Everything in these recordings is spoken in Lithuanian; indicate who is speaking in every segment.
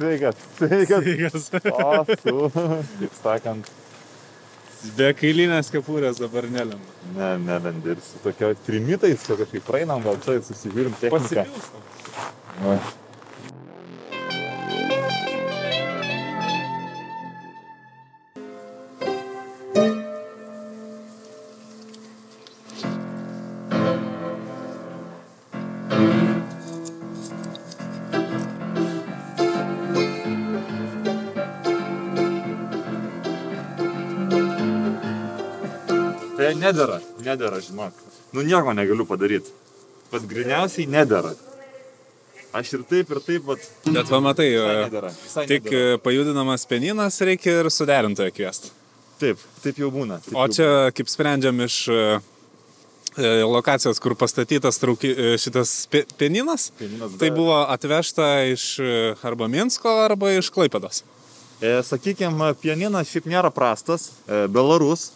Speaker 1: Sveikas, sveikas.
Speaker 2: Sveikas.
Speaker 1: O, su, kaip sakant,
Speaker 2: Be kailinės kepurės dabar nelenda.
Speaker 1: ne, nelendi ir su tokio trimitais, kažkaip praeinam, gal čia susižiūrim techniką.
Speaker 2: Pasipilstam.
Speaker 1: Nedėra, nedėra, žinok. Nu nieko negaliu padaryti. Pat griniausiai nedėra. Aš ir taip, ir taip, vat.
Speaker 2: Bet va matai,
Speaker 1: Visai
Speaker 2: e,
Speaker 1: nedėra. Visai
Speaker 2: tik
Speaker 1: nedėra.
Speaker 2: e, pajudinamas pianinas reikia ir suderintoją kviesti.
Speaker 1: Taip, taip jau būna. Taip
Speaker 2: O čia kaip sprendžiam iš e, lokacijos, kur pastatytas trauki, šitas pi- pianinas,
Speaker 1: Pianinas
Speaker 2: tai buvo atvežta iš arba Minsko, būna iš Klaipados.
Speaker 1: E, sakykime, pianinas šiaip nėra prastas, e, Belarus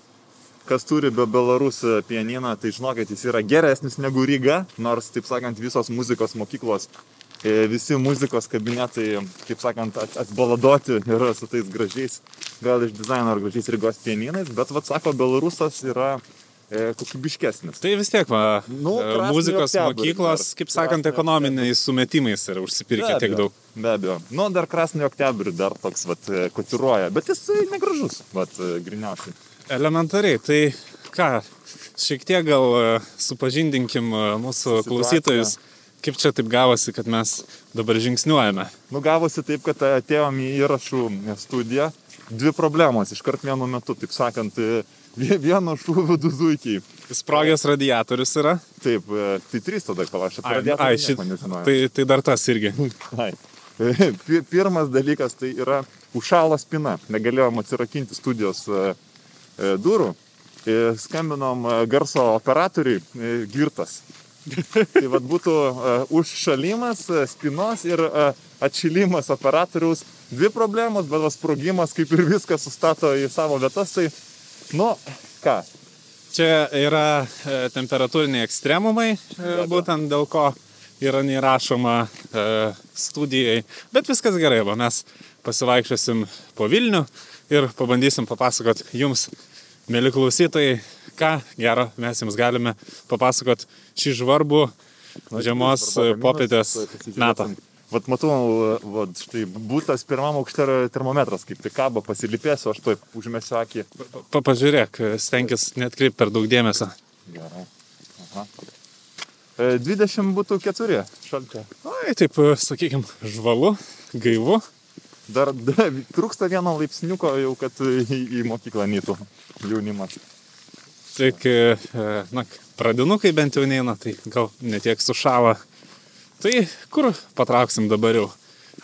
Speaker 1: Kas turi be Belarus e, pianiną, tai žinokit, jis yra geresnis negu Ryga, nors, taip sakant, visos muzikos mokyklos, e, visi muzikos kabinetai, kaip sakant, at- atbaladoti yra su tais gražiais, gal iš dizaino ar gražiais Rygos pianinais, bet, vad sako, Belarusas yra e, kokybiškesnis.
Speaker 2: Tai vis tiek, va,
Speaker 1: Nu,
Speaker 2: e,
Speaker 1: Krasnojo
Speaker 2: muzikos
Speaker 1: Oktябrь
Speaker 2: mokyklos,
Speaker 1: dar.
Speaker 2: kaip sakant,
Speaker 1: Krasnojo
Speaker 2: ekonominiais sumetimais yra užsipirkę tiek daug.
Speaker 1: Be abejo. Nu, dar Krasnojo Oktyabr dar toks, vat, e, kotiruoja, bet jis e, negražus, vat, e, griniausiai.
Speaker 2: Elementariai, tai ką, šiek tiek gal e, supažindinkim e, mūsų
Speaker 1: Situaciją.
Speaker 2: klausytojus, kaip čia taip gavosi, kad mes dabar žingsniuojame.
Speaker 1: Nu, gavosi taip, kad atėjom į įrašų studiją. Dvi problemos iškart vienu metu, taip sakant, e, vie- vieno šūvio du zuikiai.
Speaker 2: Sprogęs radiatorius yra.
Speaker 1: Taip, tai trys tada palašė.
Speaker 2: Ai, šit, tai, tai dar tas irgi.
Speaker 1: Ai. Pi- Pirmas dalykas tai yra užšalo spina. Negalėjom atsirakinti studijos durų. E, Skambinom e, garso operatoriui e, girtas. tai vad būtų e, užšalimas e, spinos ir e, atšilimas operatoriaus. Dvi problemos, bet va sprogimas kaip ir viską sustato į savo vietas. Tai, nu, ką,
Speaker 2: Čia yra e, temperatūriniai ekstremumai, e, būtent dėl ko yra neįrašoma e, studijai. Bet viskas gerai, va, mes pasivaikščiosim po Vilnių ir pabandysim papasakot jums, mėly klausytojai, ką gero mes jums galime papasakot šį žvarbų žiemos popietės metą.
Speaker 1: Vat matau, vat, štai būtas pirmam aukšte termometras, kaip tik kabo, pasilipėsiu, aš to užmėsiu akį.
Speaker 2: Pa- Pažiūrėk, stenkis netkreipti per daug dėmesio.
Speaker 1: Gerai. Aha. E, 20 būtų 4 šalčio.
Speaker 2: Ai, taip, sakykime, žvalu, gaivu.
Speaker 1: Dar, dar trūksta vieno laipsniuko jau, kad į, į mokyklą nytų jaunimas.
Speaker 2: Tik, e, na, pradinukai bent jau neina, tai gal netiek sušala. Tai kur patrauksim dabar jau?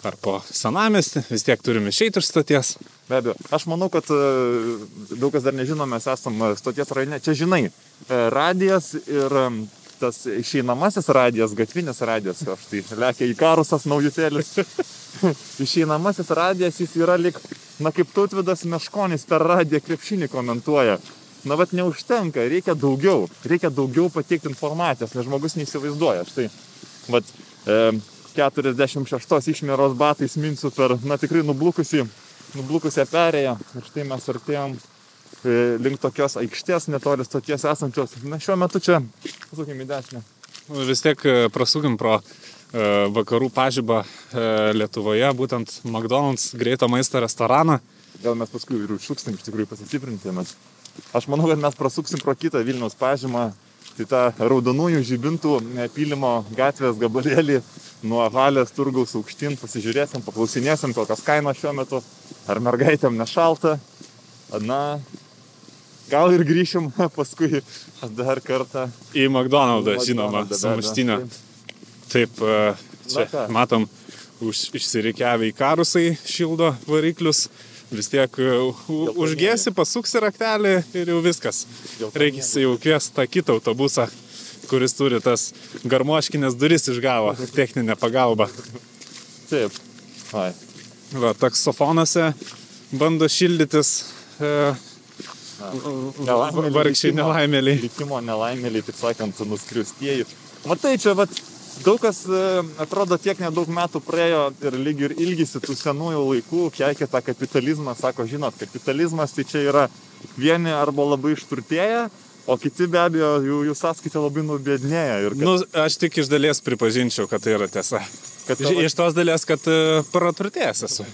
Speaker 2: Ar po senamestį, vis tiek turime išeiti iš stoties.
Speaker 1: Be abejo, aš manau, kad e, daug kas dar nežino, mes esame stoties rajone. Čia žinai, e, radijas ir tas išeinamasis radijas, gatvinis radijas, aš tai lekia į karusas naujutėlis. išeinamasis radijas jis yra lik, na kaip tautvidas meškonis per radiją krepšinį komentuoja. Na, bet neužtenka, reikia daugiau, reikia daugiau pateikti informacijos, nes žmogus neįsivaizduoja. Štai, vat, e, 46 išmėros batais minsiu per, na tikrai nublukusi, nublukusią perėją. Ir štai mes artėjom link tokios aikštės, netoli stoties esančios. Na, šiuo metu čia, pasukime į dešinę.
Speaker 2: Nu, Vis tiek e, prasukim pro e, vakarų pažybą e, Lietuvoje, būtent McDonald's greito maisto restoraną.
Speaker 1: Gal mes paskui ir užsuksim iš tikrųjų pasistiprinti. Aš manau, kad mes prasuksim pro kitą Vilniaus pažymą. Tai tą raudonųjų žibintų e, pylimo gatvės gabalėlį nuo halės turgaus aukštyn pasižiūrėsim, paklausinėsim, kokios kainos šiuo metu, ar mergaitėm nešalta. Na, gal ir grįšim paskui dar kartą.
Speaker 2: Į McDonald'ą, žinoma, muštinė. Taip, e, čia matom, už, išsirikiavę į karusai šildo variklius. Vis tiek e, užgėsi, pasuksi raktelį ir jau viskas. Reikia jau kviesti tą kitą autobusą, kuris turi tas garmoškinės duris išgavo, techninę pagalbą.
Speaker 1: Taip. Ai.
Speaker 2: Va, taksofonuose bando šildytis e,
Speaker 1: Nelaimėliai
Speaker 2: vargšiai nelaimėliai.
Speaker 1: Likimo nelaimėliai, taip sakant, nuskriustieji. Matai, čia vat daug kas e, atrodo tiek nedaug metų praėjo ir lyg ir ilgisi tų senųjų laikų, keikia tą kapitalizmą, sako, žinot, kapitalizmas tai čia yra vieni arba labai išturtėję, o kiti be abejo jų, jų sąskaita labai nubėdnėja. Kad,
Speaker 2: Nu, aš tik iš dalies pripažinčiau, kad tai yra tiesa.
Speaker 1: kad
Speaker 2: Iš, iš tos dalies, kad e, praturtėjęs esu.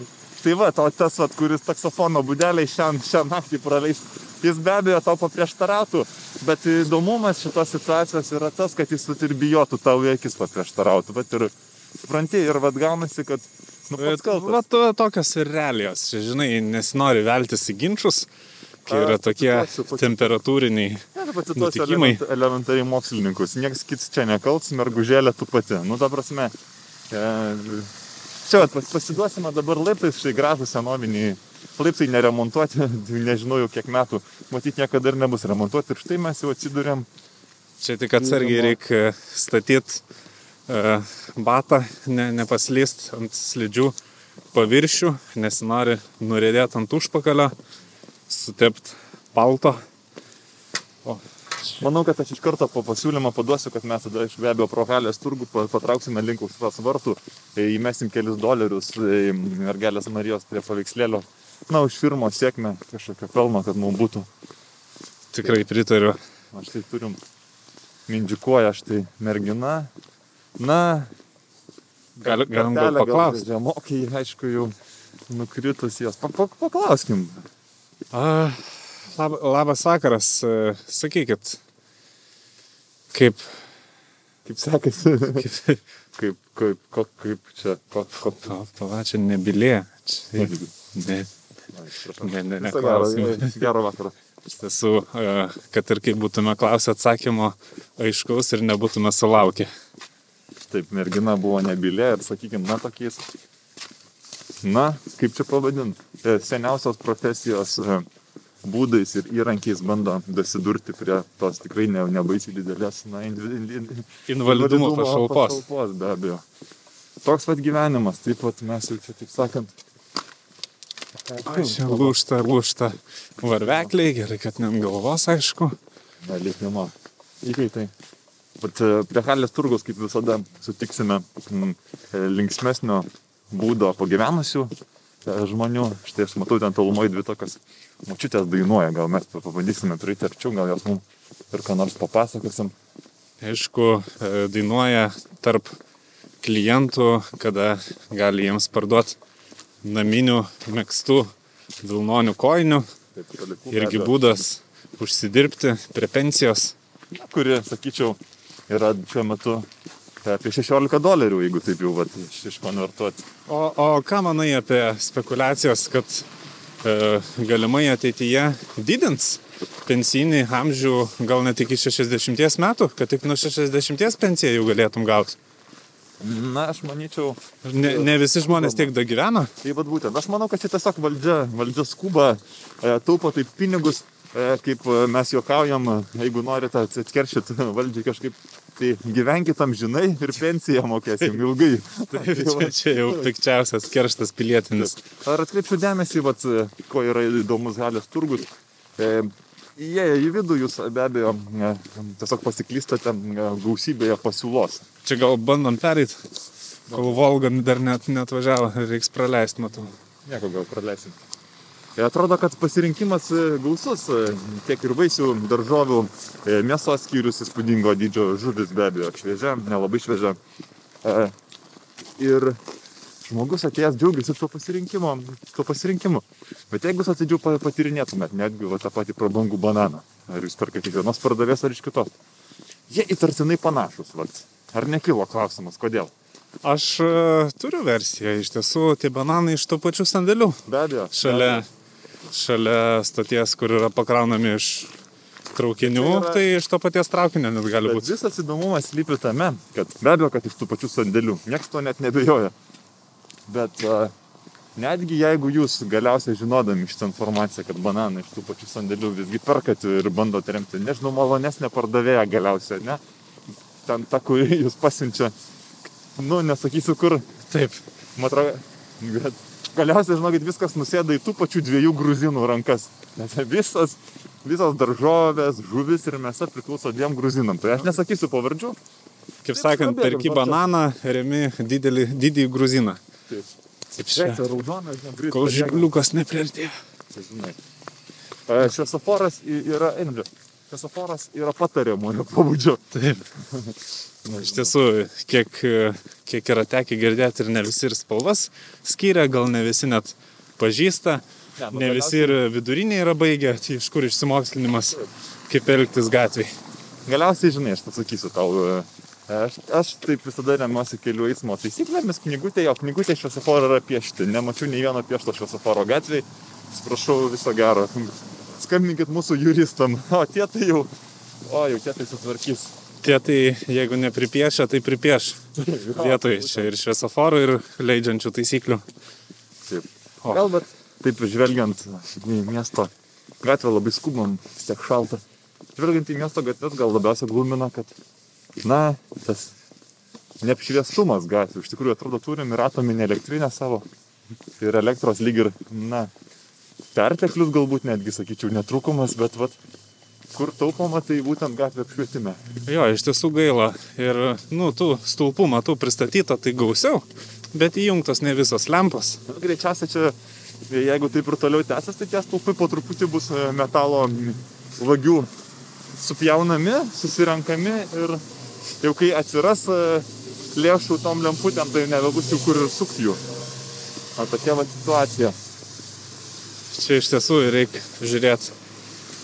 Speaker 1: Tai va, tau tas, vat, kuris taksofono šią, šią naktį praleis, jis be abejo tau paprieštarautų, bet įdomumas šitos situacijos yra tas, kad jis ir bijotų tau į akis paprieštarautų. Vat, ir supranti, ir vad gaunasi, kad... Nu.
Speaker 2: Va, to, tokios ir realijos. Žinai, nesinori veltis į ginčius, kai yra tokie
Speaker 1: pacituosiu,
Speaker 2: temperatūriniai.
Speaker 1: Ne, tai pacituosiu
Speaker 2: nutikimai.
Speaker 1: element, elementariai mokslininkus. Niekas kits čia nekalts, mergužėlė tu pati. Nu, ta prasme, e, čia pasiduosime dabar laiptais, štai gražų senovinį. Laiptai neremontuoti, nežinau jau kiek metų, matyt, niekada ir nebus remontuoti. Ir štai mes jau atsidurėm.
Speaker 2: Čia tik atsargiai reikia statyti uh, batą, ne, nepaslyst ant slidžių paviršių, nesinori nurėdėti ant užpakalio, sutept palto. O,
Speaker 1: Manau, kad aš iš karto po pasiūlymą paduosiu, kad mes tada iš be abejo pro Halės turgų pa- patrauksime link aušros vartų, e, įmesim kelis dolerius e, mergelės Marijos prie paveikslėlio. Na, už firmos sėkmę kažkokio pelno, kad mums būtų.
Speaker 2: tikrai pritariu.
Speaker 1: Aš tai turim mindžikuoja, aš tai mergina. Na,
Speaker 2: Gal, galim gal paklausti.
Speaker 1: Žemokiai, aišku, jau nukritus jos. Pa, pa, paklauskim.
Speaker 2: A, lab, labas vakaras, e, sakykit, kaip,
Speaker 1: Kaip sekasi?
Speaker 2: kaip,
Speaker 1: kaip, kaip, kaip, čia, ko, ko.
Speaker 2: pa, pala, čia nebilė. Čia, ne, ne, ne, ne, klausimai.
Speaker 1: gero vakaro.
Speaker 2: Iš tiesų, e, kad ir kaip būtume klausę atsakymo aiškaus ir nebūtume sulaukę.
Speaker 1: Taip, mergina buvo nebylė ir, sakykime, na tokiais, na, kaip čia pavadinti, seniausios profesijos e, būdais ir įrankiais bando dasidurti prie tos tikrai ne, nebaisiai didelės, na, indi-
Speaker 2: Invalidumo pašalpos.
Speaker 1: pašalpos, be abejo. Toks pat gyvenimas, taip pat mes jau čia, taip sakant,
Speaker 2: Ai, čia lūšta, lūšta varvekliai, gerai, kad ne ant galvos, aišku.
Speaker 1: nelikimo įkaitai. Bet e, prie Halės turgus, kaip visada, sutiksime mm, e, linksmesnio būdo pagyvenusių e, žmonių. Štai aš matau ten tolumoje dvi tokias mačiutės dainuoja, gal mes pabandysime prieiti arčiau, gal jos mums ir ką nors papasakosim.
Speaker 2: Aišku, dainuoja tarp klientų, kada gali jiems parduoti naminių mėgstų vilnonių koinių. Irgi būdas užsidirbti prie pensijos.
Speaker 1: Kuri, sakyčiau, yra šiuo metu apie 16 dolerių, jeigu taip jau vat, iš, iškonvertuoti.
Speaker 2: O, o ką manai apie spekulacijas, kad e, galimai ateityje didins pensijinį amžių gal net iki 60 metų, kad tik nuo 60 pensiją jau galėtum gauti?
Speaker 1: Na, aš manyčiau,
Speaker 2: Ne, ne visi žmonės tiek da gyvena.
Speaker 1: Tai vad būtent, aš manau, kad čia tiesiog valdžia, valdžia skuba, e, taupo taip pinigus, e, kaip e, mes juokaujam, jeigu norite atkeršyti valdžiai kažkaip, tai gyvenkit amžinai ir pensiją mokėsim ilgai.
Speaker 2: Tai čia, čia jau pikčiausias kerštas pilietinis.
Speaker 1: Ar atkreipčiau dėmesį, vat, ko yra įdomus galės turgus. E, Įėję į vidų jūs be abejo tiesiog pasiklystate gausybėje pasiūlos.
Speaker 2: Čia gal bandom pereit, kol Volga dar net netvažiavo, reiks praleisti, matau.
Speaker 1: Nieko gal praleisim. E, Atrodo, kad pasirinkimas e, gausus, e, tiek ir vaisių, daržovių, e, mėsos skyrius įspūdingo dydžio žuvis be abejo, šviežia, nelabai šviežia. Ir žmogus atėjęs džiaugiasi tuo pasirinkimu, tuo pasirinkimu. Bet jeigu jūs atidžiau pa- patyrinėtumėt, netgi va, tą patį prabangų bananą, ar jūs perkate iš vienos pardavės ar iš kitos, jie įtartinai panašus. Vat. Ar nekilo klausimas, kodėl?
Speaker 2: Aš e, turiu versiją, iš tiesų, tie bananai iš tų pačių sandėlių.
Speaker 1: Be abejo.
Speaker 2: Šalia, šalia stoties, kur yra pakraunami iš traukinių,
Speaker 1: Tai yra-
Speaker 2: tai iš to paties traukinio net gali būti.
Speaker 1: visas įdomumas lypi tame, kad be abejo, kad iš tų pačių sandėlių, niekas to net nebejoja. Bet a, netgi jeigu jūs galiausiai žinodami šitą informaciją, kad bananą iš tų pačių sandėlių visgi perkat ir bandote remti, nežinau, malonesnė pardavėja galiausiai, ne? Ten ta, kuri jūs pasiunčia, nu, nesakysiu kur,
Speaker 2: Taip.
Speaker 1: atrodo, bet galiausiai, žinokit, viskas nusėda į tų pačių dviejų gruzinų rankas. Nes visas, visos daržovės, žuvis ir mėsa priklauso dviem gruzinam. Tai aš nesakysiu pavardžių,
Speaker 2: Kaip sakant,
Speaker 1: skambėkit,
Speaker 2: perki bananą, remi didelį, didįjį gruziną.
Speaker 1: Taip.
Speaker 2: Taip
Speaker 1: Čia raudonas, žinai,
Speaker 2: Kol žiguliukas nepriartėjo.
Speaker 1: Čia, žinai. E, Šviesoforas yra, einam. Šviesoforas yra patariamojo pobūdžio.
Speaker 2: Taip. Iš tiesų, kiek, kiek yra tekę girdėti ir ne visi ir spalvas skiria, gal ne visi net pažįsta,
Speaker 1: Ne, nu,
Speaker 2: ne visi ir viduriniai yra baigę, tai iš kur išsimokslinimas, kaip elgtis gatvėje.
Speaker 1: Galiausiai, žinai, aš pasakysiu tau. e, Aš, aš taip visada remiuosi kelių eismo taisyklėmis, knygutė, o knygutė šviesoforo yra piešti. Nemačiau nei vieno piešto šviesoforo gatvėje. Atsiprašau, viso gero. Skambinkit mūsų juristam. O tie tai jau, o jau tie tai sutvarkys.
Speaker 2: Tie tai, jeigu nepripiešia, tai pripieš vietoj čia ir šviesoforų, ir leidžiančių taisyklių.
Speaker 1: Taip.
Speaker 2: O.
Speaker 1: Gal bet taip žvelgiant į miesto gatvę labai skubam, tiek šalta. Žvelgiant į miesto gatves gal labiausiai glumina, kad, na, tas neapšviestumas gatvių. Iš tikrųjų, atrodo, turim ir atominę elektrinę savo. Ir elektros lyg ir, na, perteklius galbūt netgi, sakyčiau, netrukumas, bet, vat, kur taupoma, tai būtent gatvė apšvietime.
Speaker 2: Jo, iš tiesų gaila. Ir, nu, tų stulpų matau pristatyta, tai gausiau, bet įjungtos ne visos lempos.
Speaker 1: Greičiausiai čia, jeigu taip ir toliau tęsis, tai tie stulpai po truputį bus e, metalo vagių supjaunami, susirenkami ir jau kai atsiras e, lėšų tom lemputėm, tai nebebus jau kur ir sukti jų. O tokia va situacija.
Speaker 2: Čia iš tiesų reikia žiūrėti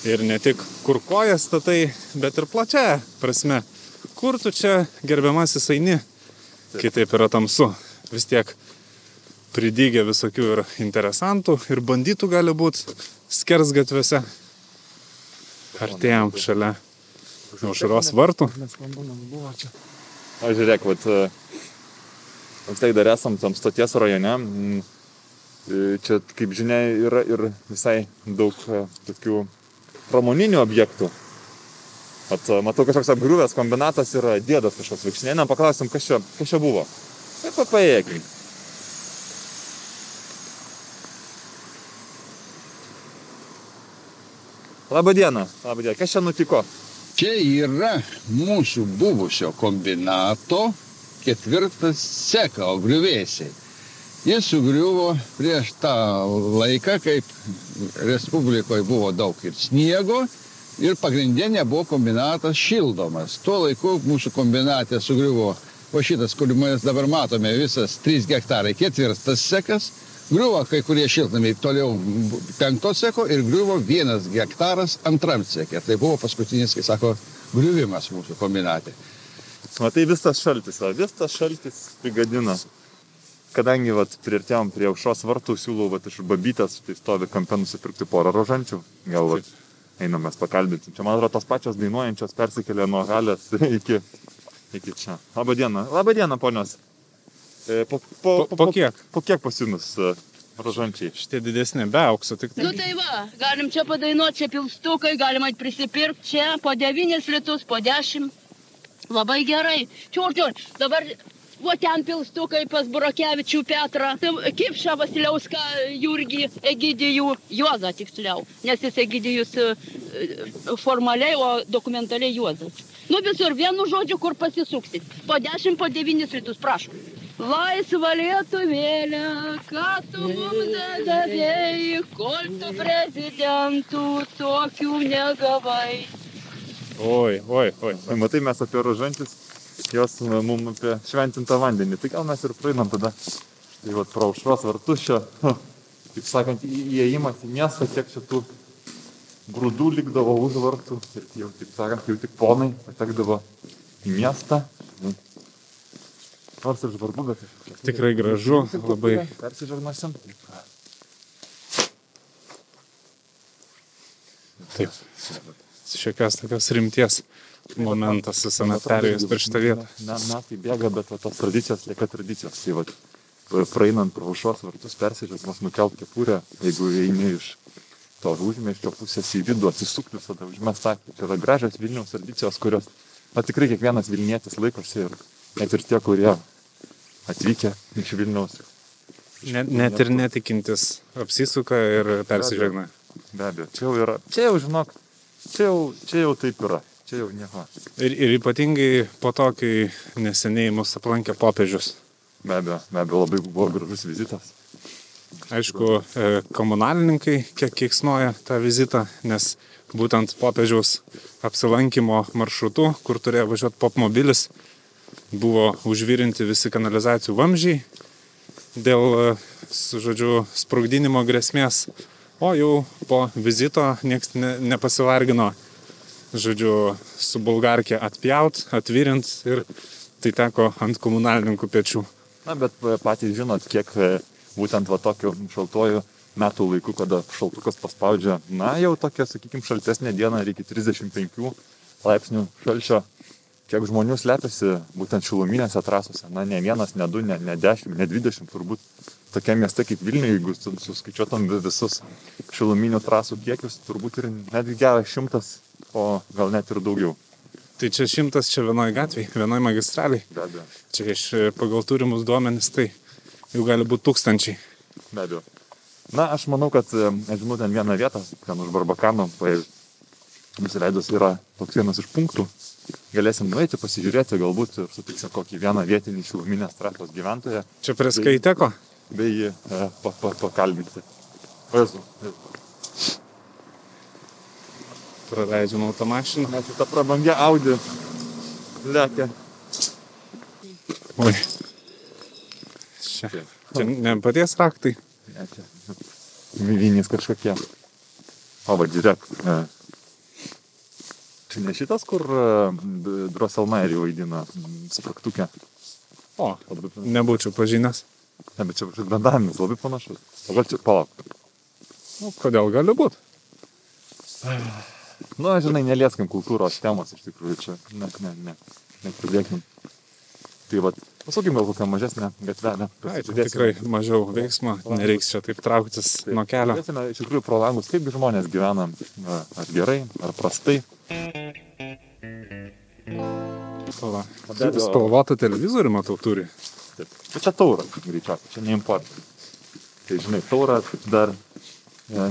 Speaker 2: ir ne tik kur kojas statai, bet ir plačia prasme. Kur tu čia gerbiamasis eini, kitaip yra tamsu. Vis tiek pridygė visokių ir interesantų, ir bandytų gali būti skers gatviuose. Artėjom šalia aušros vartų.
Speaker 1: O žiūrėk, vat, vis tiek dar esam tam stoties rajone. e, Čia, kaip žinia, yra ir visai daug e, tokių pramoninių objektų. At, e, matau, kažkoks apgriuvęs kombinatas yra dėdas kažkoks vaikšnėnė. Paklausim, kas čia, kas čia buvo. Taip, dieną. Labą dieną. Kas čia nutiko?
Speaker 3: Čia yra mūsų buvusio kombinato ketvirtas seka, o griuvėsiai. Jis sugriuvo prieš tą laiką, kaip Respublikoje buvo daug ir sniego ir pagrindinė buvo kombinatas šildomas. Tuo laiku mūsų kombinatė sugriuvo, o šitas, kurį mes dabar matome, visas 3 hektarai, ketvirtas sekas, griuvo kai kurie šiltnamiai toliau penkto seko ir griuvo vienas hektaras antram sekė. Tai buvo paskutinis, kai sako, griuvimas mūsų kombinatė.
Speaker 1: Matai, vis tas šaltis, va, vis tas šaltis prigadina. Kadangi vat, priartėjom prie aušros vartų, siūlau vat, iš babytės, tai stovi kampe nusipirkti porą rožančių. Gal vat, einam mes pakalbėti. Čia, man atrodo, tos pačios dainuojančios persikėlė nuo halės iki, iki čia. Labą dieną. Labą dieną, ponios. E, po, po,
Speaker 2: Po- po kiek?
Speaker 1: Po kiek pas jumis e, rožančiai?
Speaker 2: Šitie didesni, be aukso tik
Speaker 4: Nu
Speaker 2: tai.
Speaker 4: tai va, galim čia padainuoti, čia pilstukai, galima prisipirkti čia po 9 litus, po 10. Labai gerai. Čiur, čiur, dabar, o ten pilstukai pas Burokevičių Petrą, Kipšą Vasiliauską, Jurgį, Egidijų, Juozą tiksliau, nes jis Egidijus e, e, formaliai, o dokumentaliai Juozas. Nu visur, vienu žodžiu, kur pasisuksit. Po 10, po 9 litus, prašom. Laisva lietuvėlė, ką tu mums davėjai, kol tu prezidentų tokių negavai.
Speaker 2: Oi, oi, oi.
Speaker 1: Tai matai, mes apie rožančius, jos mums apie šventintą vandenį. Tai gal mes ir praeinam tada. Tai vat pro aušros vartus čia, kaip sakant, įėjimas į miestą, kiek čia tų grūdų likdavo už vartų. Ir jau, taip sakant, jau tik ponai patekdavo į miestą. Nors ir žvarbu, bet
Speaker 2: Tikrai gražu, labai.
Speaker 1: Persižegnosim.
Speaker 2: Taip. Šiokios tokios rimties momentas visame perėjus per šitą vietą.
Speaker 1: Na, metai bėga, bet va, tos tradicijos lieka tradicijos. Tai va, praeinant pro aušros vartus persižegnos, nukelt kepurę, jeigu eini iš to užmėščio pusės į vidų, atsisukti visada užmest akį. Tai yra gražios Vilniaus tradicijos, kurios na, tikrai kiekvienas Vilnietis laikosi ir net ir tie, kurie atvykę iš Vilniaus.
Speaker 2: Net, net ir netikintis apsisuka ir persižegna.
Speaker 1: Be abejo, čia jau yra, čia jau žinok, čia jau, čia jau taip yra. čia jau nieko.
Speaker 2: Ir, ir ypatingai po to, kai neseniai mus aplankė popiežius.
Speaker 1: Be abejo, be abejo, labai buvo gražus vizitas.
Speaker 2: Aišku, e, komunalininkai kiek keiksnoja tą vizitą, nes būtent popiežiaus apsilankimo maršrutu, kur turėjo važiuoti popmobilis, buvo užvirinti visi kanalizacijų vamzdžiai dėl, e, žodžiu, sprogdinimo grėsmės. O jau po vizito niekas ne, nepasivargino, žodžiu, su bulgarkė atpjaut, atvirint ir tai teko ant komunalininkų pečių.
Speaker 1: Na, bet e, patys žinot, kiek e, būtent va tokiu šaltuoju metų laiku, kada šaltukas paspaudžia, na, jau tokia, sakykime, šaltesnė diena ir iki 35 laipsnių šalčio, kiek žmonių slepiasi būtent šiluminėse trasose. Na, ne vienas, ne du, ne, ne dešimt, ne dvidešimt turbūt. Tokia mieste kaip Vilniuje, jeigu su- suskaičiuotum vi- visus šiluminių trasų kiekius, turbūt ir netgi geras šimtas, o gal net ir daugiau.
Speaker 2: Tai čia šimtas čia vienoje gatvėje, vienoje magistraliai.
Speaker 1: Be abejo.
Speaker 2: Čia iš e, pagal turimus duomenis tai jau gali būti tūkstančiai.
Speaker 1: Be abejo. Na, aš manau, kad, e, aš žinau, ten vieną vietą, ten už Barbakano, paėjus, nusileidus yra toks vienas iš punktų. Galėsim nueiti, pasižiūrėti, galbūt sutiksim kokį vieną vietinį šiluminės trasos gyventoją,
Speaker 2: Čia prie skaiteko.
Speaker 1: Bei jį e, pa, pa, pakalbinti. Jezu,
Speaker 2: Praleidžiam automašiną.
Speaker 1: mes šitą prabangia Audi lekia.
Speaker 2: Oi. Čia. Čia ne paties raktai.
Speaker 1: Ne, čia Myvinys kažkokie. O, va, žiūrėk. Čia ne šitas, kur Droselmairį vaidina spragtukę.
Speaker 2: O, nebūčiau pažinęs.
Speaker 1: Ne, bet čia kažkoks bendavimas labai panašus. O gal čia palauk.
Speaker 2: Nu, kodėl gali būti?
Speaker 1: Nu, žinai, nelieskim kultūros temos iš tikrųjų čia. Ne, ne, ne. Nepradėkim. Tai va, pasakykim gal kokią mažesnę gatvelę.
Speaker 2: Tikrai mažiau veiksmo, nereiks čia taip trauktis nuo kelio.
Speaker 1: Žiūrėsime iš tikrųjų pro langus, kaip žmonės gyvena. Na, Ar gerai, ar prastai.
Speaker 2: Spalvotą televizorių matau turi.
Speaker 1: Bet čia taura, greičiausiai, čia neimport. Tai žinai, taura dar. E,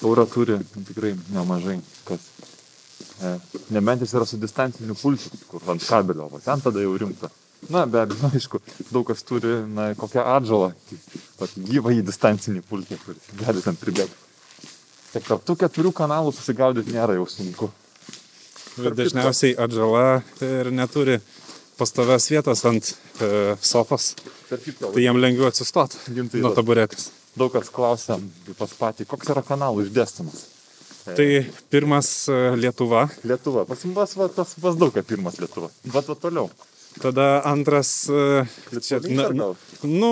Speaker 1: taura turi tikrai nemažai, kas. E, nebent jis yra su distanciniu pulsu, kur ant kabelio, o ten tada jau rimta. Na, be abejo, aišku, daug kas turi, na, kokią atžalą, tokį gyvą į distancinį pultą, kuris gali ten pribėgti. Tik tarp tų keturių kanalų susigaudyti nėra jau sunku.
Speaker 2: Bet dažniausiai atžala ir neturi pastovios vietos ant e, sofos, tai jam lengviau atsistoti nuo
Speaker 1: vat-
Speaker 2: taburetės.
Speaker 1: daug kas klausia pas patį, koks yra kanalų išdėstymas.
Speaker 2: Tai pirmas e, Lietuva,
Speaker 1: Lietuva. Pas pas, va, tas pas daug, kad pirmas Lietuva. Bet va toliau.
Speaker 2: tada antras, e, čia, na, nu,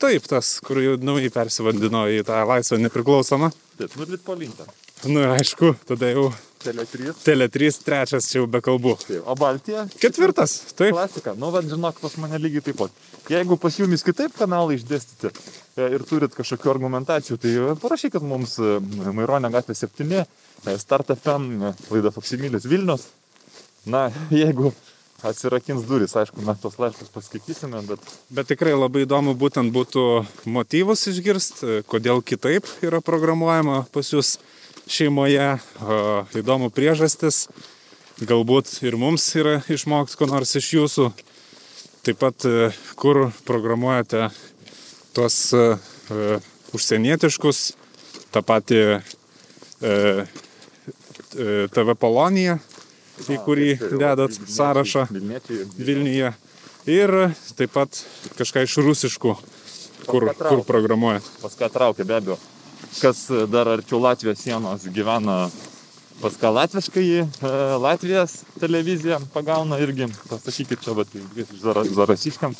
Speaker 2: taip, tas, kur jau naujai persivadino į tą laisvą nepriklausomą.
Speaker 1: Taip, nu Litpolinter.
Speaker 2: Nu ir aišku, tada jau
Speaker 1: Tele 3.
Speaker 2: Tele 3, trečias čia jau be kalbų.
Speaker 1: Taip. O Baltija?
Speaker 2: Ketvirtas, taip.
Speaker 1: Klasika. Nu, vad, žinok, pas mane lygiai taip pat. Jeigu pas jumis kitaip kanalai išdėstyti e, ir turit kažkokių argumentacijų, tai e, parašykit mums e, Maironio gatvė 7, e, Start FM, laida Faksimilis Vilnius. Na, jeigu atsirakins duris, aišku, mes tos laiškus paskaitysime, bet
Speaker 2: Bet tikrai labai įdomu būtent būtų motyvus išgirsti, kodėl kitaip yra programuojama pas jūs šeimoje, įdomu priežastis, galbūt ir mums yra išmokti ko nors iš jūsų. Taip pat, e, kur programuojate tuos e, e, užsienietiškus, tą patį TV Poloniją, į kurį dedat sąrašą.
Speaker 1: Vilniečiai,
Speaker 2: Vilniuje. Ir taip pat kažką iš rusiškų, kur, kur programuojat.
Speaker 1: pas ką traukia be abejo. Kas e, dar arčiau Latvijos sienos gyvena, pas ką latviškai e, Latvijos televiziją pagauna irgi, pasakykit čia, bet zarasiškam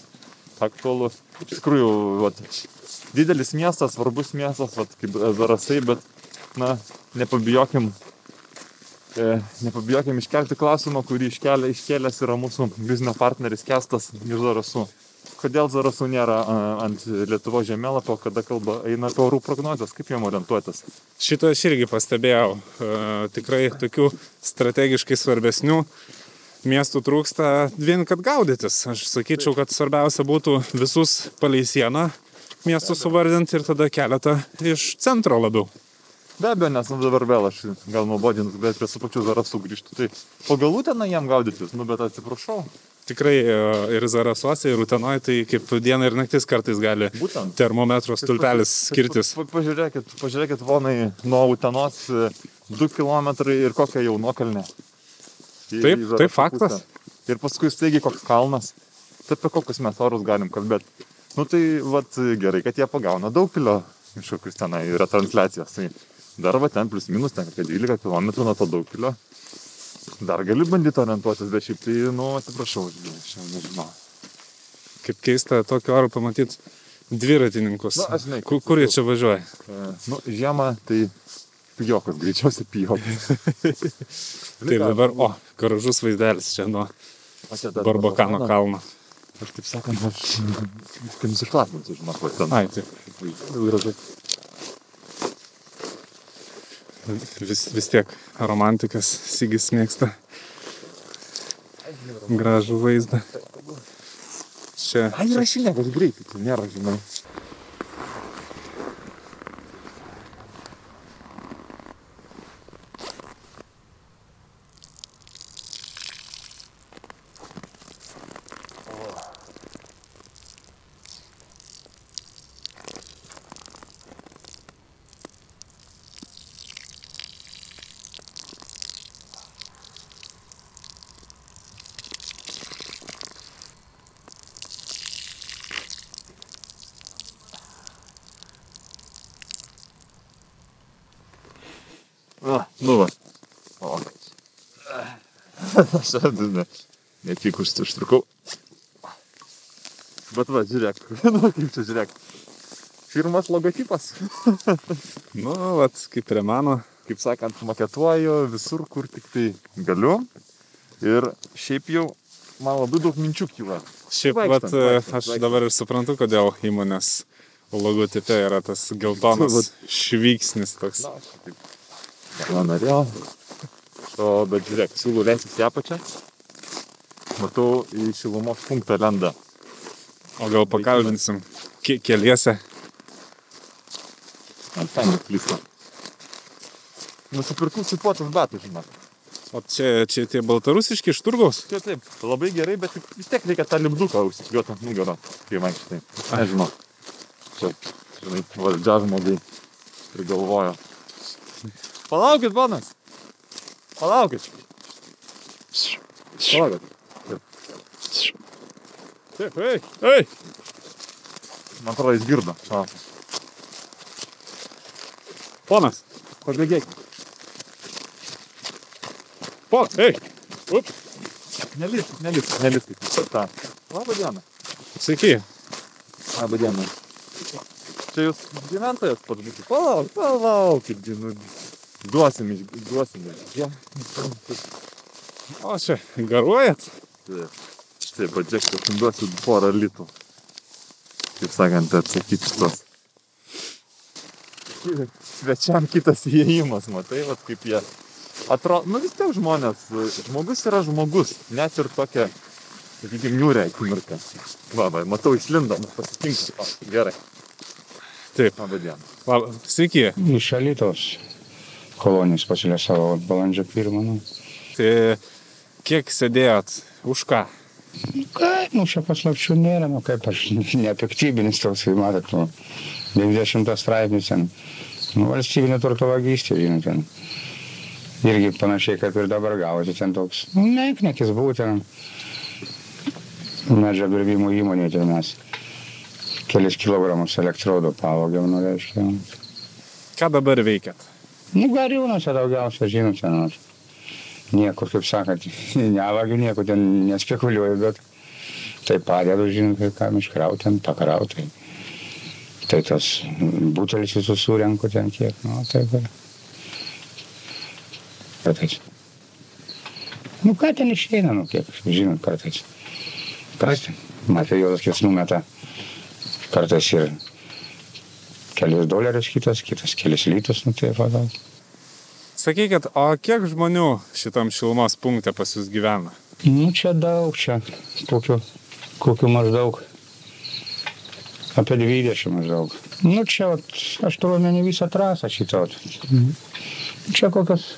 Speaker 1: aktualu. Iš tikrųjų, vat, didelis miestas, svarbus miestas, vat, kaip e, Zarasai, bet, na, nepabijokim, e, nepabijokim iškelti klausimą, kurį iškelia, iškėlęs yra mūsų biznio partneris Kestas iš Zarasų. Kodėl Zarasų nėra ant Lietuvo žemėlapio, kada kalba eina apie orų prognozes, kaip jam orientuotis?
Speaker 2: Šito aš irgi pastebėjau. Tikrai tokių strategiškai svarbesnių miestų trūksta vien kad gaudytis. Aš sakyčiau, kad svarbiausia būtų visus palei sieną miestus suvardinti ir tada keletą iš centro labiau.
Speaker 1: Be abejo, nes nu, dabar vėl aš gal nuobodinu, bet prie su pačiu zarasų grįžtu. Tai pagalų ten jam gaudytis, nu bet atsiprašau.
Speaker 2: Tikrai e, ir Zarasuose, ir Utenoje, tai kaip diena ir naktis kartais gali
Speaker 1: Būtent.
Speaker 2: termometro stulpelis skirtis.
Speaker 1: Pa, pa, pažiūrėkit, pažiūrėkit, vonai, nuo Utenos 2 km ir kokia jau nuokalnė.
Speaker 2: Taip, taip, faktas.
Speaker 1: pusę. Ir paskui staigiai koks kalnas. Tai apie kokius mes orus galim kalbėti. Nu tai, vat, gerai, kad jie pagauna daug pilio kažkokius tenai retransliacijas. Tai dar va ten plus minus, ten apie 12 km nuo to daug pilio. Dar gali bandyti orientuotis, bet šiaip tai, nu, atsiprašau, aš jau nežinau.
Speaker 2: Kaip keista tokio oro pamatyti dviratininkus.
Speaker 1: Na, aš žinai,
Speaker 2: Kur, kur jie čia važiuoja?
Speaker 1: E, Nu, žiemą tai pijokas, greičiausiai pijokas.
Speaker 2: Tai dabar, o, gražus vaizdelis čia nuo Barbakano kalno.
Speaker 1: Aš taip sakant, aš viską nusišlapinsiu, žinok, ten.
Speaker 2: Ai, taip.
Speaker 1: Gražu.
Speaker 2: Vis, vis tiek romantikas Sigis mėgsta gražų vaizdą. Čia
Speaker 1: Ai, rašinė, kad greitai, tai nėra, žinai. A, nu va. O. Aš ne, ne tik už užtrukau. Bet va, žiūrėk, nu kaip čia žiūrėk. Firmas logotipas.
Speaker 2: Nu, vat, kaip prie mano.
Speaker 1: Kaip sakant, maketuoju visur, kur tik tai galiu. Ir šiaip jau man labai daug minčių kyla.
Speaker 2: Šiaip, vat,
Speaker 1: vaikštant,
Speaker 2: aš dabar ir suprantu, kodėl įmonės logotipe yra tas geltonas švyksnis toks.
Speaker 1: Na, taip. Gal norėjau. O, bet žiūrėk, siūlau leistis į apačią. Matau, į šilumos punktą lenda.
Speaker 2: O gal pakalbinsim ke keliese.
Speaker 1: Man ten klysta. Nusipirkau cipuotus batus, žinok.
Speaker 2: O čia, čia tie baltarusiški iš turgaus?
Speaker 1: Čia taip, labai gerai, bet vis tiek reikia tą lipduką užsikliuoti ant nugaros, kai vaikštai. Nežinau. Čia, žinai, valdžia žmogai prigalvojo. Palaukit, ponas. Palaukit. Palaukit.
Speaker 2: Taip, ei, ei.
Speaker 1: Man atrodo, jis girdo. O,
Speaker 2: Ponas.
Speaker 1: pabėgėk.
Speaker 2: Pon, ei. Up.
Speaker 1: Nelisk, nelisk, nelisk. Ta. Labą dieną.
Speaker 2: Sveiki.
Speaker 1: Labą dieną. Čia jūs gyventojas pats būtų. Palauk, palaukit, gi, nu, duosim, duosim. Ja.
Speaker 2: O čia, garuojat?
Speaker 1: Taip, Taip, aš jums duosiu porą litų. Kaip sakant, atsakyti šitos. Svečiam kitas įėjimas, matai, vat kaip jie. Atrodo, nu vis tiek žmonės, žmogus yra žmogus, net ir tokia, sakykime, niūrė akimirka. Va, va, matau, išlindo, pasitinksiu. O, gerai,
Speaker 2: Taip.
Speaker 1: labą dieną.
Speaker 2: Sveiki.
Speaker 5: Iš Alytaus kolonijos pasiūlė savo balandžio pirmą. Nu.
Speaker 2: Tai kiek sėdėjot? Už ką?
Speaker 5: Ką, nu čia paslapčių nėra, nu kaip aš nepiktybinis toks, kaip matot, nu, 90 straipsnis ten, nu, valstybinė turto vagystė, žinot, ten. Irgi panašiai kaip ir dabar gavosi ten toks, nu, menknekis buvo ten, medžio dirbimo įmonė, tai mes kelis kilogramus elektrodų pavogėm, nu, reiškia.
Speaker 2: Ką dabar veikiat?
Speaker 5: Nu, gariūnuose daugiausia, žinote, nu, niekur, kaip sakant, nevagiu, nieko ten nespekuliuoju, bet tai padedu, žinot, kam iškrauti, pakrauti. Tai tas butelis visus surenku ten kiek, nu, taip. ir. Kartais. Nu, ką ten išeina, nu, kiek, žinot, kartais. Kas ten? Matai, jos kiek numeta. Kartais ir kelius dolerius kitas, kitas kelis litus, nu, taip, va.
Speaker 2: Sakykit, o kiek žmonių šitam šilumos punkte pas jūs gyvena?
Speaker 5: Nu, čia daug, čia kokiu, kokiu maždaug Apie 20 maždaug. Nu, čia, vat, aš turiu omeny visą trasą šitą. vat. Čia kokios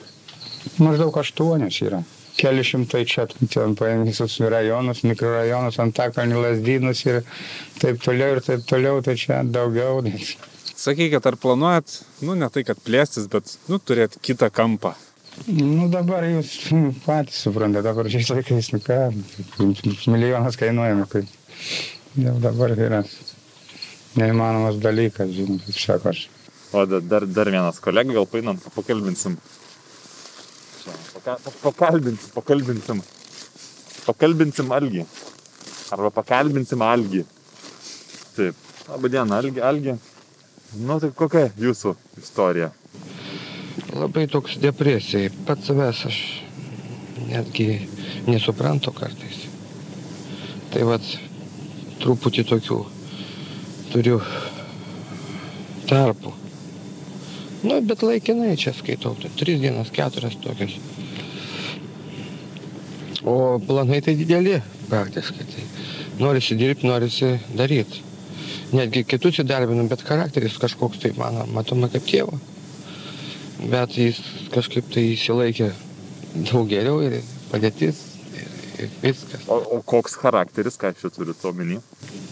Speaker 5: maždaug aštuonios yra. Keli šimtai čia, ten paėmė visus rajonus, mikrorajonus, Antakalnį, Lasdynus ir taip toliau ir taip toliau, tai čia daugiau.
Speaker 2: Sakykit, ar planuojat, nu ne tai, kad plėstis, bet, nu, turėti kitą kampą.
Speaker 5: Nu dabar jūs mm, patys suprantate, dabar šiais laikais, nu ką, milijonas kainuojame, tai jau dabar yra neįmanomas dalykas, žinot, kaip sako aš.
Speaker 1: O da- dar, dar vienas kolega, gal painam, pakalbinsim. Paka, pa- pakalbinsim, pakalbinsim. Pakalbinsim Algį. Arba pakalbinsim Algį. Taip. Labą dieną, Algį, Algį. Nu tai kokia jūsų istorija?
Speaker 6: labai toks depresijai. Pats savęs aš netgi nesuprantu kartais. Tai vad, truputį tokių turiu tarpų. Nu, bet laikinai čia skaitau, tai tris dienas, keturias tokias. O planai tai dideli praktiškai. Tai norisi dirbti, norisi daryti. Netgi kitus įdarbinu, bet charakteris kažkoks tai mano, matoma kaip tėvo bet jis kažkaip tai įsilaikė daug geriau ir padėtis ir, ir viskas.
Speaker 1: O, o koks charakteris, ką čia turit omeny?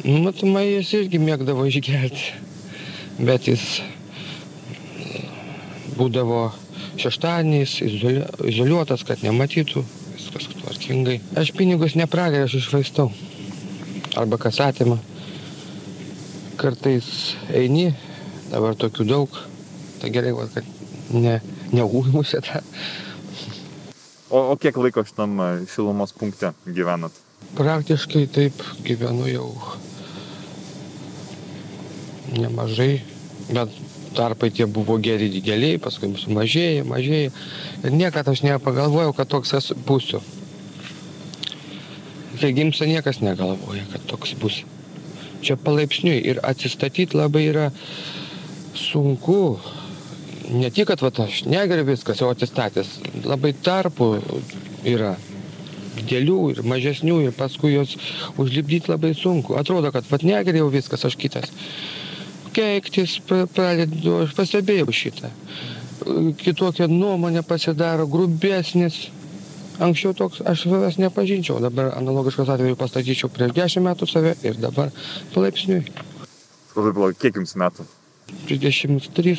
Speaker 6: Matomai jis irgi mėgdavo išgerti, bet jis būdavo šeštadieniais izoli, izoliuotas, kad nematytų, viskas tvarkingai. Aš pinigus nepragariu, aš išvaistau. Arba kas atima. Kartais eini, dabar tokių daug, tai gerai, va, kad ne, neužmušė tą.
Speaker 1: O, o kiek laiko šitam e, šilumos punkte gyvenat?
Speaker 6: Praktiškai taip gyvenu jau nemažai, bet tarpai tie buvo geri dideliai, paskui sumažėjo, mažėjo. Ir niekada aš nepagalvojau, kad toks esu būsiu. Kai gimsta niekas negalvoja, kad toks bus. Čia palaipsniui ir atsistatyti labai yra sunku. Ne tik, kad vat, aš negeriu viskas, jau atsistatęs. Labai tarpų yra didelių ir mažesnių ir paskui juos užlipdyti labai sunku. Atrodo, kad vat negeriau viskas, aš kitas. Keiktis pra- pradedu, aš pastebėjau šitą. Kitokia nuomonė pasidaro, grubesnis. Anksčiau toks aš savęs nepažinčiau, dabar analogiškas atveju pastatyčiau prieš 10 metų save ir dabar palaipsniui.
Speaker 1: Labai blogai, kiek jums metų?
Speaker 6: 33,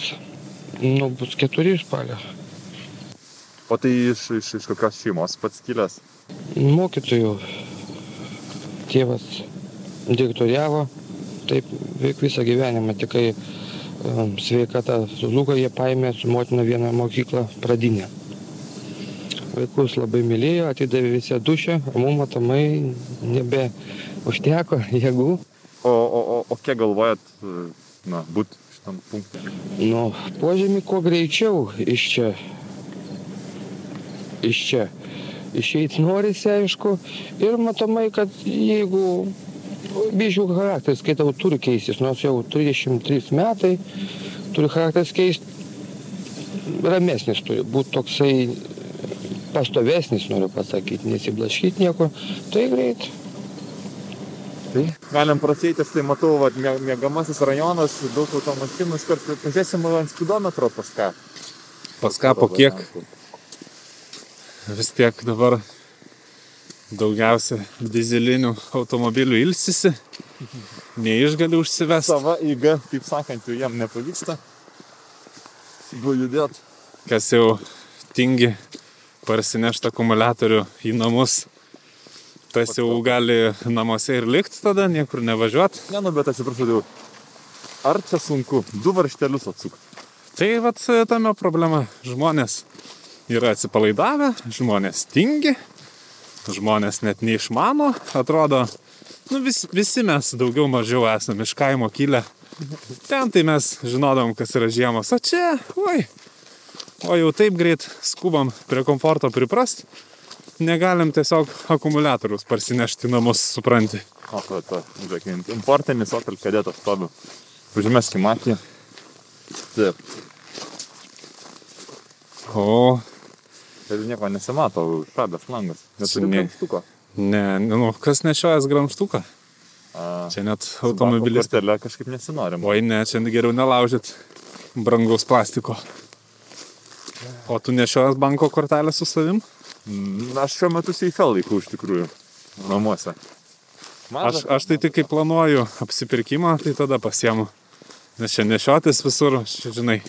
Speaker 6: nu bus 4 spalio.
Speaker 1: O tai iš, iš, iš kokios šeimos pats kilęs?
Speaker 6: Mokytojų tėvas diktoriavo, taip veik visą gyvenimą, tik kai um, sveikata sužlugo, jie paėmė su motina vieną mokyklą pradinę. Vaikus labai mylėjo, atidavė visi dušę, o mums matomai nebe užteko jėgų.
Speaker 1: O, o, o, o kiek galvojat, e, na, būt šitam punkte?
Speaker 6: Nu, požemį kuo greičiau iš čia. Iš čia. Išeiti norisi, aišku. Ir matomai, kad jeigu bižių charakteris, skaitau, turi keistis, nors jau 33 metai, turi charakteris keisti, ramesnis turi būti toksai pastovesnis, noriu pasakyti, nesiblaškyti nieko, tai greit.
Speaker 1: Tai galim prasėti, štai matau, vat, mė- mėgamasis rajonas, daug automašinų, iškart pažiūrėsim ant spidometro pas ką.
Speaker 2: Pas ką po kiek vis tiek dabar daugiausia dizelinių automobilių ilsisi, neišgali užsivesti.
Speaker 1: Sava įga, taip sakant, jau jam nepavyksta. Buvo judėt.
Speaker 2: kas jau tingi parsinešti akumuliatorių į namus, tas jau gali namuose ir likti tada, niekur nevažiuoti.
Speaker 1: Ne, nu, bet atsiprašau, jau. Ar čia sunku du varštelius atsukti?
Speaker 2: Tai vat tame problema. Žmonės yra atsipalaidavę, žmonės tingi, žmonės net neišmano, atrodo, nu vis, visi mes daugiau mažiau esame iš kaimo kilę. Ten tai mes žinodom, kas yra žiemos, o čia, oi, o jau taip greit skubam prie komforto priprast, negalim tiesiog akumuliatorius parsinešti namus, supranti.
Speaker 1: O, ta, ta, žiūrėk, importinis Opel kadetas stovi. Užmeskim akį. Taip.
Speaker 2: O,
Speaker 1: Ir nieko nesimato, šadas langas. Neturi
Speaker 2: Ne.
Speaker 1: kamštuko.
Speaker 2: ne, nu, kas nešiojas gramštuką?
Speaker 1: A,
Speaker 2: Čia net automobilis.
Speaker 1: kortele kažkaip nesinorim.
Speaker 2: Oi, ne, čia geriau nelaužyt brangaus plastiko. O tu nešiojas banko kortelę su savim?
Speaker 1: Mm, Aš šiuo metu seife laikau iš tikrųjų namuose.
Speaker 2: Aš, aš tai tik kai planuoju apsipirkimą, tai tada pasiemu. Nes čia nešiotis visur, čia žinai.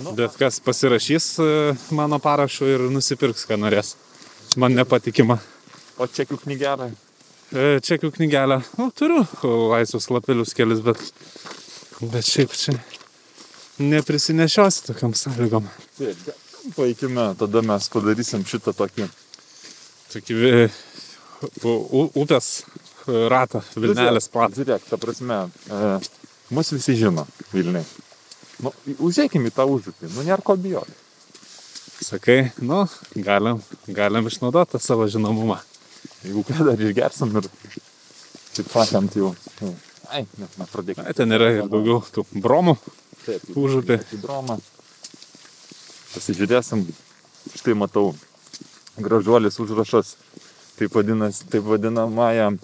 Speaker 1: Nu,
Speaker 2: Bet kas pasirašys e, mano parašu ir nusipirks, ką norės. Man nepatikima.
Speaker 1: O čekių knygelė.
Speaker 2: E, Čekių knygelę. Nu, turiu laisvus lapelius kelis, bet, bet šiaip čia neprisinešiosi tokiam sąlygom.
Speaker 1: Taip, paikime, tada mes padarysim šitą tokį.
Speaker 2: Tokį u- upės e, ratą, Vilnelės platą.
Speaker 1: Žiūrėk, ta prasme, e, mus visi žino Vilniai. Nu, užėkime į tą užupį, nu nėra ko bijoti.
Speaker 2: Sakai, nu, galim, galim išnaudoti tą savo žinomumą.
Speaker 1: Jeigu ką dar išgersim ir, taip sakant, jau. Ai, net nepradėkime.
Speaker 2: Ten yra ir daugiau tų bromų.
Speaker 1: Taip,
Speaker 2: užupį.
Speaker 1: Į dromą. Pasižiūrėsim. Štai matau. Gražuolis užrašas. Taip, vadinas, taip vadinamąją,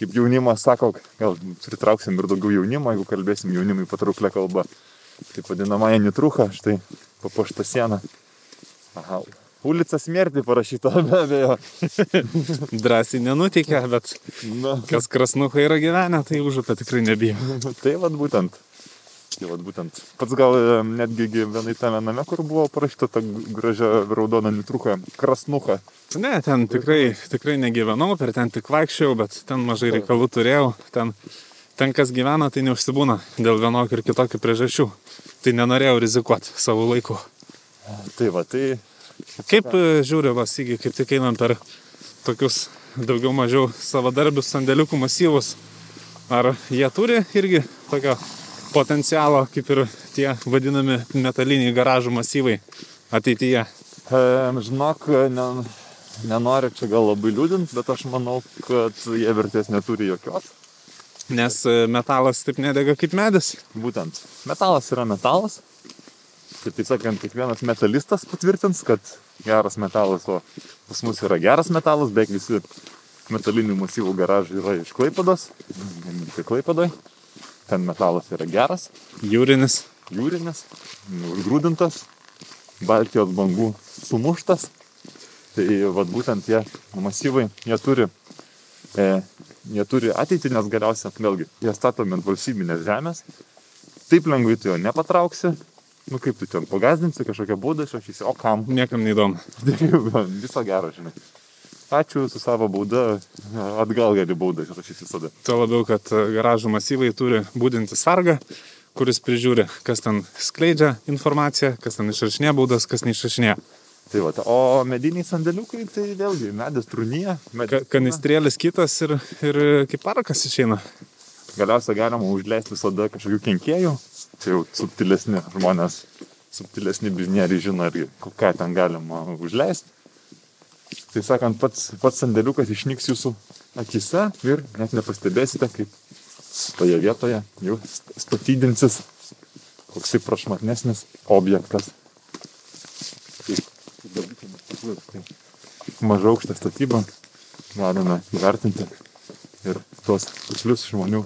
Speaker 1: kaip jaunimas sako, gal pritrauksim ir daugiau jaunimo, jeigu kalbėsim jaunimui patrauklę kalbą. Taip vadinamąją nitruchą, štai papuošta siena. Aha. Ulica smėrti parašyta, be abejo.
Speaker 2: Drąsiai nenuteikia, bet
Speaker 1: Na,
Speaker 2: kas krasnukai yra gyvenę, tai užupę tikrai nebijo.
Speaker 1: tai vad būtent. Tai vad būtent. Pats gal e, netgi gyvenai tame name, kur buvo parašyta ta gražia raudona nitrucha, krasnucha.
Speaker 2: Ne, ten tikrai, tikrai negyvenau, per ten tik vaikščiau, bet ten mažai reikalų turėjau. Ten, ten kas gyvena, tai neužsibūna dėl vienokių ir kitokių priežasčių. Tai nenorėjau rizikuoti savo laiku.
Speaker 1: Tai va, tai
Speaker 2: Kaip e, žiūri Vasygi, kaip tik einam per tokius daugiau mažiau savadarbius sandėliukų masyvus? Ar jie turi irgi tokio potencialo, kaip ir tie vadinami metaliniai garažų masyvai ateityje?
Speaker 1: e, žinok, ne, nenoriu čia gal labai liūdint, bet aš manau, kad jie vertės neturi jokios.
Speaker 2: Nes e, metalas taip nedega kaip medis.
Speaker 1: Būtent, metalas yra metalas. Tai tai sakant, kiekvienas metalistas patvirtins, kad geras metalas, o pas mus yra geras metalas, beveik visi metalinių masyvų garažai yra iš Klaipados, tik Klaipadoj. Ten metalas yra geras,
Speaker 2: Jūrinis.
Speaker 1: jūrinis, užgrūdintas, Baltijos bangų sumuštas. Tai vad būtent tie masyvai, jie turi, e, jie turi ateitį, nes galiausiai, vėlgi, jie statomi ant valstybinės žemės. Taip lengvai tu jo nepatrauksi. Nu kaip tu ten pagazdinsi kažkokią būdą, išrašysi, o kam?
Speaker 2: Niekam neįdomu.
Speaker 1: Viso gero, žinai. Ačiū su savo bauda, atgal gali baudą išrašyti visada.
Speaker 2: Tuo labiau, kad e, garažų masyvai turi būdinti sargą, kuris prižiūri, kas ten skleidžia informaciją, kas ten išrašinė baudas, kas neišrašinė.
Speaker 1: Tai va, o mediniai sandėliukai, tai vėlgi, medis trūnyje,
Speaker 2: Ka
Speaker 1: medis.
Speaker 2: kanistrėlis kitas ir, ir kaip parakas išeina.
Speaker 1: Galiausiai galima užleisti visada kažkokių kenkėjų. Čia jau subtilesni žmonės, subtilesni biznieriai žino, irgi, ką ten galima užleisti. Tai sakant, pats, pats sandėliukas išnyks jūsų akise ir net nepastebėsite, kaip toje vietoje jau st- statydinsis koksai prašmatnesnis objektas. Maža aukšta statyba galime įvertinti ir tuos tikslius žmonių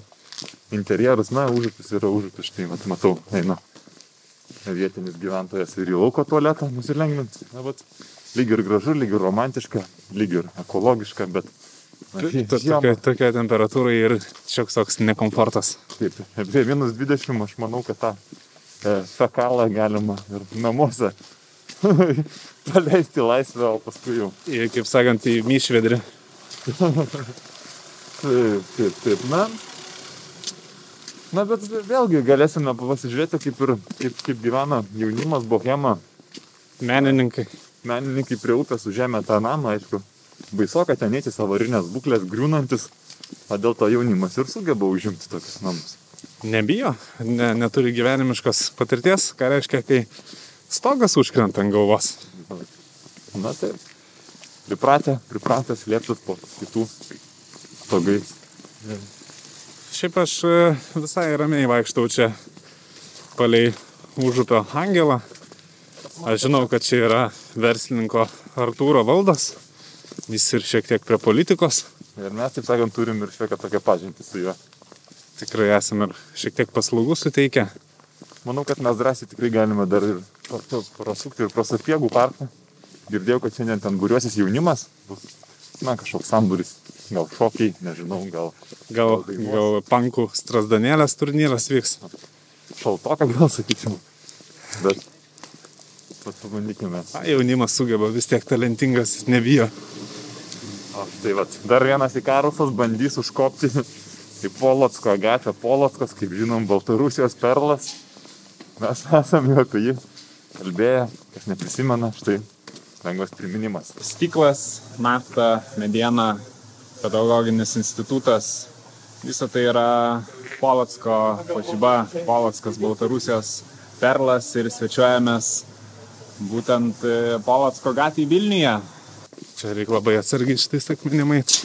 Speaker 1: interjerus, na, užupis yra užupis, štai mat, matau, eina vietinis gyventojas ir į lauko tualetą nusilengvinti. Na, bet lyg ir gražu, lyg ir romantiška, lyg ir ekologiška, bet
Speaker 2: Tokia, tokia temperatūra ir šioks toks nekomfortas.
Speaker 1: Taip, prie minus 20 aš manau, kad tą e, fekalą galima ir namuose paleisti laisvę, o paskui jau.
Speaker 2: Ir, kaip sakant, į myšvedrį.
Speaker 1: Taip, taip, taip. Na, na bet vėlgi galėsime pasižiūrėti, kaip, ir, kaip, kaip gyvena jaunimas, bohema,
Speaker 2: Menininkai.
Speaker 1: Menininkai prie upės užėmė tą namą, aišku. Baisoka ten eiti savarinės būklės, griūnantis, o dėl to jaunimas ir sugeba užimti tokius namus.
Speaker 2: Nebijo, ne, neturi gyvenimiškos patirties, ką reiškia, kai stogas užkrenta ant galvos.
Speaker 1: Na taip. Pripratę, pripratę slėptis po kitų stogais.
Speaker 2: Šiaip aš e, visai ramiai vaikštau čia palei užupio angelą. Aš žinau, kad čia yra verslininko Artūro valdas. Jis ir šiek tiek prie politikos.
Speaker 1: Ir mes, taip sakant, turim ir šiokią tokią pažintį su juo.
Speaker 2: tikrai esame ir šiek tiek paslaugų suteikę.
Speaker 1: Manau, kad mes drąsiai tikrai galime dar ir prasukti ir pro sapiegų parką. Girdėjau, kad šiandien ten būriuosis jaunimas. Bus, na, kažkoks samburis. Gal šokiai, nežinau, gal
Speaker 2: Gal,
Speaker 1: dainuos.
Speaker 2: gal pankų strasdanėlės turnyras vyks.
Speaker 1: šaltoka, gal sakyčiau. Bet pabandykime.
Speaker 2: A, jaunimas sugeba, vis tiek talentingas, jis nebijo.
Speaker 1: O, tai vat, dar vienas įkarusas bandys užkopti į Polotsko gatvę. Polotkas, kaip žinom, Baltarusijos perlas. Mes esame jau apie jį kalbėję, kas neprisimena, štai lengvas priminimas.
Speaker 2: Stiklas, nafta, mediena, pedagoginis institutas. Visa tai yra Polotsko pažyba, Polotskas Baltarusijos perlas ir svečiuojamės būtent e, Polotsko gatvėje Vilniuje. Čia reikia labai atsargiai šitais akmenimais.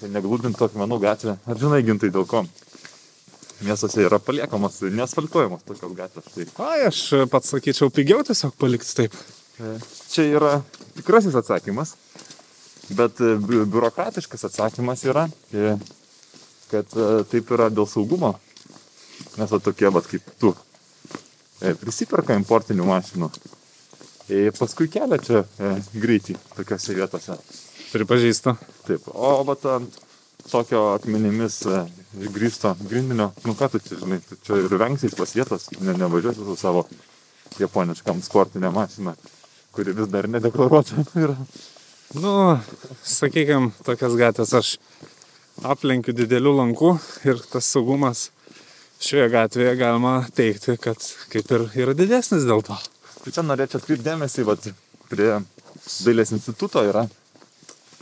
Speaker 1: Tai neglūdintų akmenų gatvė. Ar žinai, gintai dėl ko? Miestuose yra paliekamos, neasfaltuojamos tokios gatvės. Tai
Speaker 2: Ai, aš pats sakyčiau, pigiau tiesiog palikti taip.
Speaker 1: e, čia yra tikrasis atsakymas, bet e, bi- biurokratiškas atsakymas yra, kad taip yra dėl saugumo. Nes va tokie, va kaip tu, prisiperka importinių mašinų. Ir paskui kelia čia e, greitį tokiose vietose.
Speaker 2: Pripažįstu.
Speaker 1: Taip, o vat tokio akmenimis e, grįsto grindinio, nu ką tu čia žinai, tu čia ir vengsiais pas vietos, ne, nevažiuosi su savo japoniškam sportinė mašina, kuri vis dar nedeklaruota yra.
Speaker 2: Nu, sakykime, tokias gatvės aš aplenkiu didelių lankų ir tas saugumas šioje gatvėje galima teikti, kad kaip ir yra didesnis dėl to.
Speaker 1: Tai čia norėčiau atkreipti dėmesį, vat prie dailės instituto yra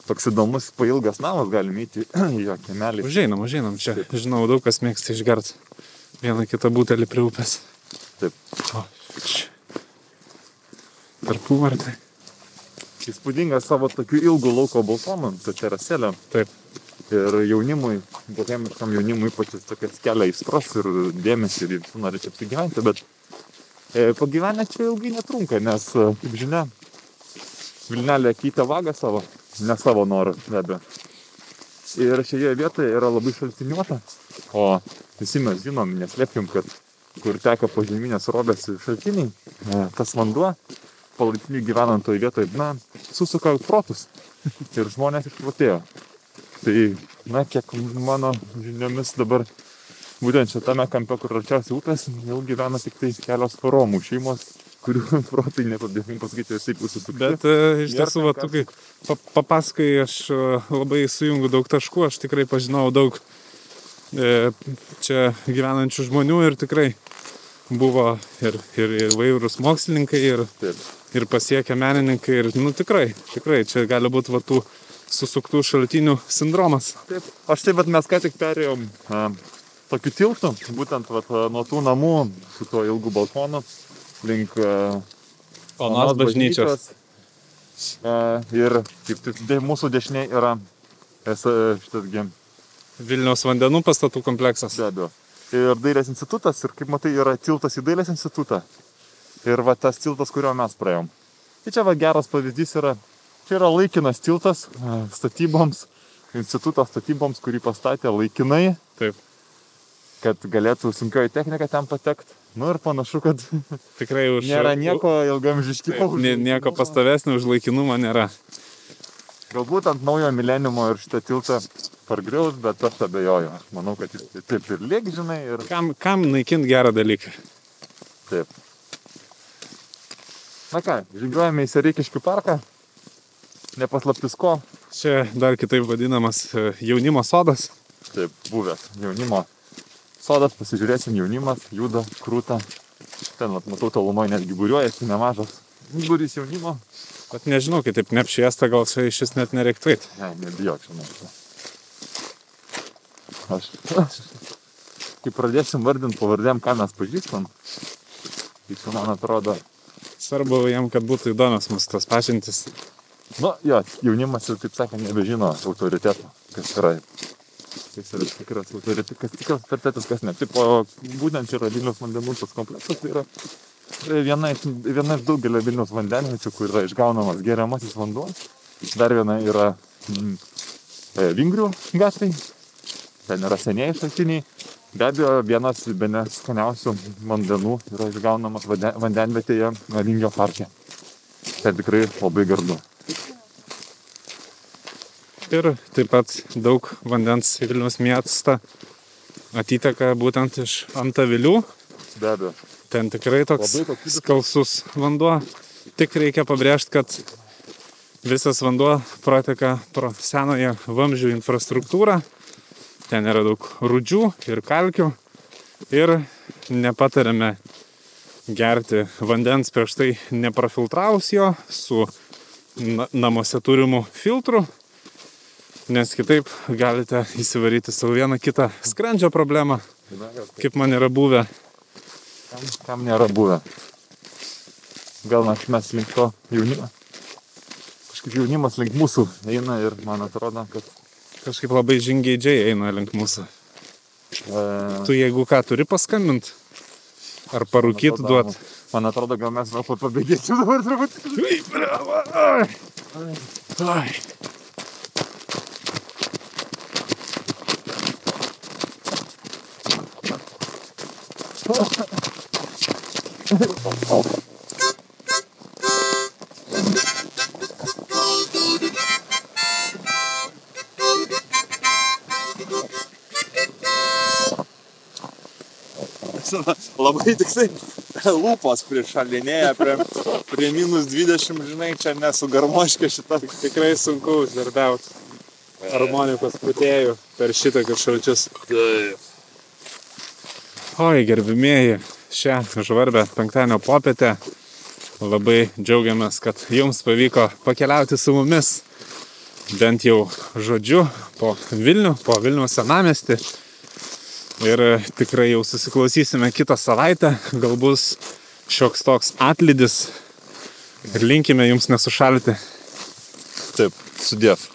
Speaker 1: toks įdomus pailgas namas, galime įti jo kiemelį.
Speaker 2: Užeinam, užeinam čia. Žinau, daug kas mėgsta išgert vieną kitą butelį prie upės.
Speaker 1: Taip,
Speaker 2: O, Tarpų vartai.
Speaker 1: įspūdingas savo tokiu ilgu lauko balkonu, ta terasėlė.
Speaker 2: Taip.
Speaker 1: Ir jaunimui, bohemiškam jaunimui ypač tokias kelia aistras ir dėmesį ir jis nori čia apsigyventi, bet e, pagyvenę čia ilgai netrunka, nes, e, kaip žinia, Vilnelė keitė vagą savo, ne savo norą, be abejo. Ir šioje vietoje yra labai šaltiniuota, o visi mes žinom, neslėpkim, kad kur teka požeminės robės šaltiniai, e, tas vanduo, palaipsniui gyvenant toje vietoje, na, susuka protus ir žmonės išprotėjo. Tai, na, kiek mano žiniomis dabar būtent šitame kampe, kur arčiausiai upės, jau gyvena tik tai kelios romų šeimos, kurių protai nepabėgim pasakyti, taip užsisukti.
Speaker 2: Bet e, iš tiesų, va, tu kai pa papasakai, aš e, labai sujungiu daug taškų, aš tikrai pažinau daug e, čia gyvenančių žmonių ir tikrai buvo ir, ir įvairūs mokslininkai, ir,
Speaker 1: Taip.
Speaker 2: ir pasiekę menininkai, ir, nu tikrai, tikrai, čia gali būti va tų susuktų šaltinių sindromas.
Speaker 1: Taip. Aš taip, bet mes ką tik perėjom a, tokiu tiltu, būtent vat, a, nuo tų namų, su tuo ilgu balkonu, link
Speaker 2: Onos bažnyčios.
Speaker 1: A, ir kaip tik de, mūsų dešinė yra šitas gi
Speaker 2: Vilniaus vandenų pastatų kompleksas.
Speaker 1: be abejo. Ir dailės institutas, ir kaip matai, yra tiltas į dailės institutą. Ir va tas tiltas, kurio mes praėjom. Tai čia va geras pavyzdys yra, čia yra laikinas tiltas a, statyboms, instituto statyboms, kurį pastatė laikinai,
Speaker 2: Taip,
Speaker 1: kad galėtų sunkioji technika ten patekti. Nu ir panašu, kad
Speaker 2: tikrai už...
Speaker 1: nėra nieko ilgamžiškimo.
Speaker 2: Taip, nie- nieko pastovesnio už laikinumą nėra.
Speaker 1: Galbūt ant naujo mileniumo ir šitą tiltą pargriaus, bet aš abejoju. Aš manau, kad jis taip ir liek, žinai, ir
Speaker 2: Kam, kam naikinti gerą dalyką?
Speaker 1: taip. Na ką, žygiuojame į Sereikiškių parką. Nepaslaptis ko.
Speaker 2: Čia dar kitaip vadinamas e, jaunimo sodas.
Speaker 1: Taip, buvęs jaunimo sodas, pasižiūrėsim, jaunimas juda, krūta. Ten, matau, tolumoje netgi būriuojasi nemažas būrys jaunimo.
Speaker 2: Bet nežinau, kai taip neapšviesta, gal čia iš vis net nereiktų eiti.
Speaker 1: Ne, nebijok, žinai. Aš. Kai pradėsim vardinti pavardėm, ką mes pažįstam, tai man atrodo,
Speaker 2: Svarbu jam, kad būtų įdomios mūsų tos pažintis.
Speaker 1: Nu, jo, jaunimas jau, taip sakant, nebežino autoriteto, kas yra. Kas yra tikras autoritetas, kas tikras autoritetas, kas ne. Taip, o būtent čia yra Vilnius vandenų tas kompleksas, tai yra viena iš, viena iš daugelio Vilnius vandenviečių, kur yra išgaunamas geriamasis vanduo. Dar viena yra mm, e, Vingrių gatvėje. ten yra senieji šaltiniai. Be abejo, vienas bene skaniausių vandenų yra išgaunamas vande- vandenvietėje Lingio parke. Ten tikrai labai gardu.
Speaker 2: Ir taip pat daug vandens į Vilnius miestą atiteka būtent iš Antavilių.
Speaker 1: Be abejo.
Speaker 2: Ten tikrai toks skalsus vanduo. Tik reikia pabrėžti, kad visas vanduo proteka pro senąją vamzdžių infrastruktūrą. Ten yra daug rūdžių ir kalkių. Ir nepatarėme gerti vandens prieš tai neprafiltravus jo su na namuose turimu filtru. Nes kitaip galite įsivaryti savo vieną kitą skrandžio problemą, kaip man yra buvę.
Speaker 1: Kam, kam nėra buvę. Gal mes, link to jaunimo. Kažkaip jaunimas link mūsų eina ir man atrodo, kad
Speaker 2: Kažkaip labai žingeidžiai eina link mūsų.
Speaker 1: e,
Speaker 2: Tu jeigu ką turi paskambinti, ar parūkyti duot.
Speaker 1: Man atrodo, gal mes gal pabėgėsim dabar truputį.
Speaker 2: Ai.
Speaker 1: Labai tiksai lūpos prišalinėja prie, prie minus 20, žinai, čia nesu garmoškė šita.
Speaker 2: Tikrai sunku uždarbiauti harmonikos putėjų per šitokius šalčius. Oi, gerbimieji, šią žvarbę penktadienio popietę labai džiaugiamės, kad jums pavyko pakeliauti su mumis bent jau žodžiu po Vilnių, po Vilniaus senamestį. Ir tikrai jau susiklausysime kitą savaitę, gal bus šioks toks atlydis ir linkime jums nesušalti.
Speaker 1: Taip, sudėv.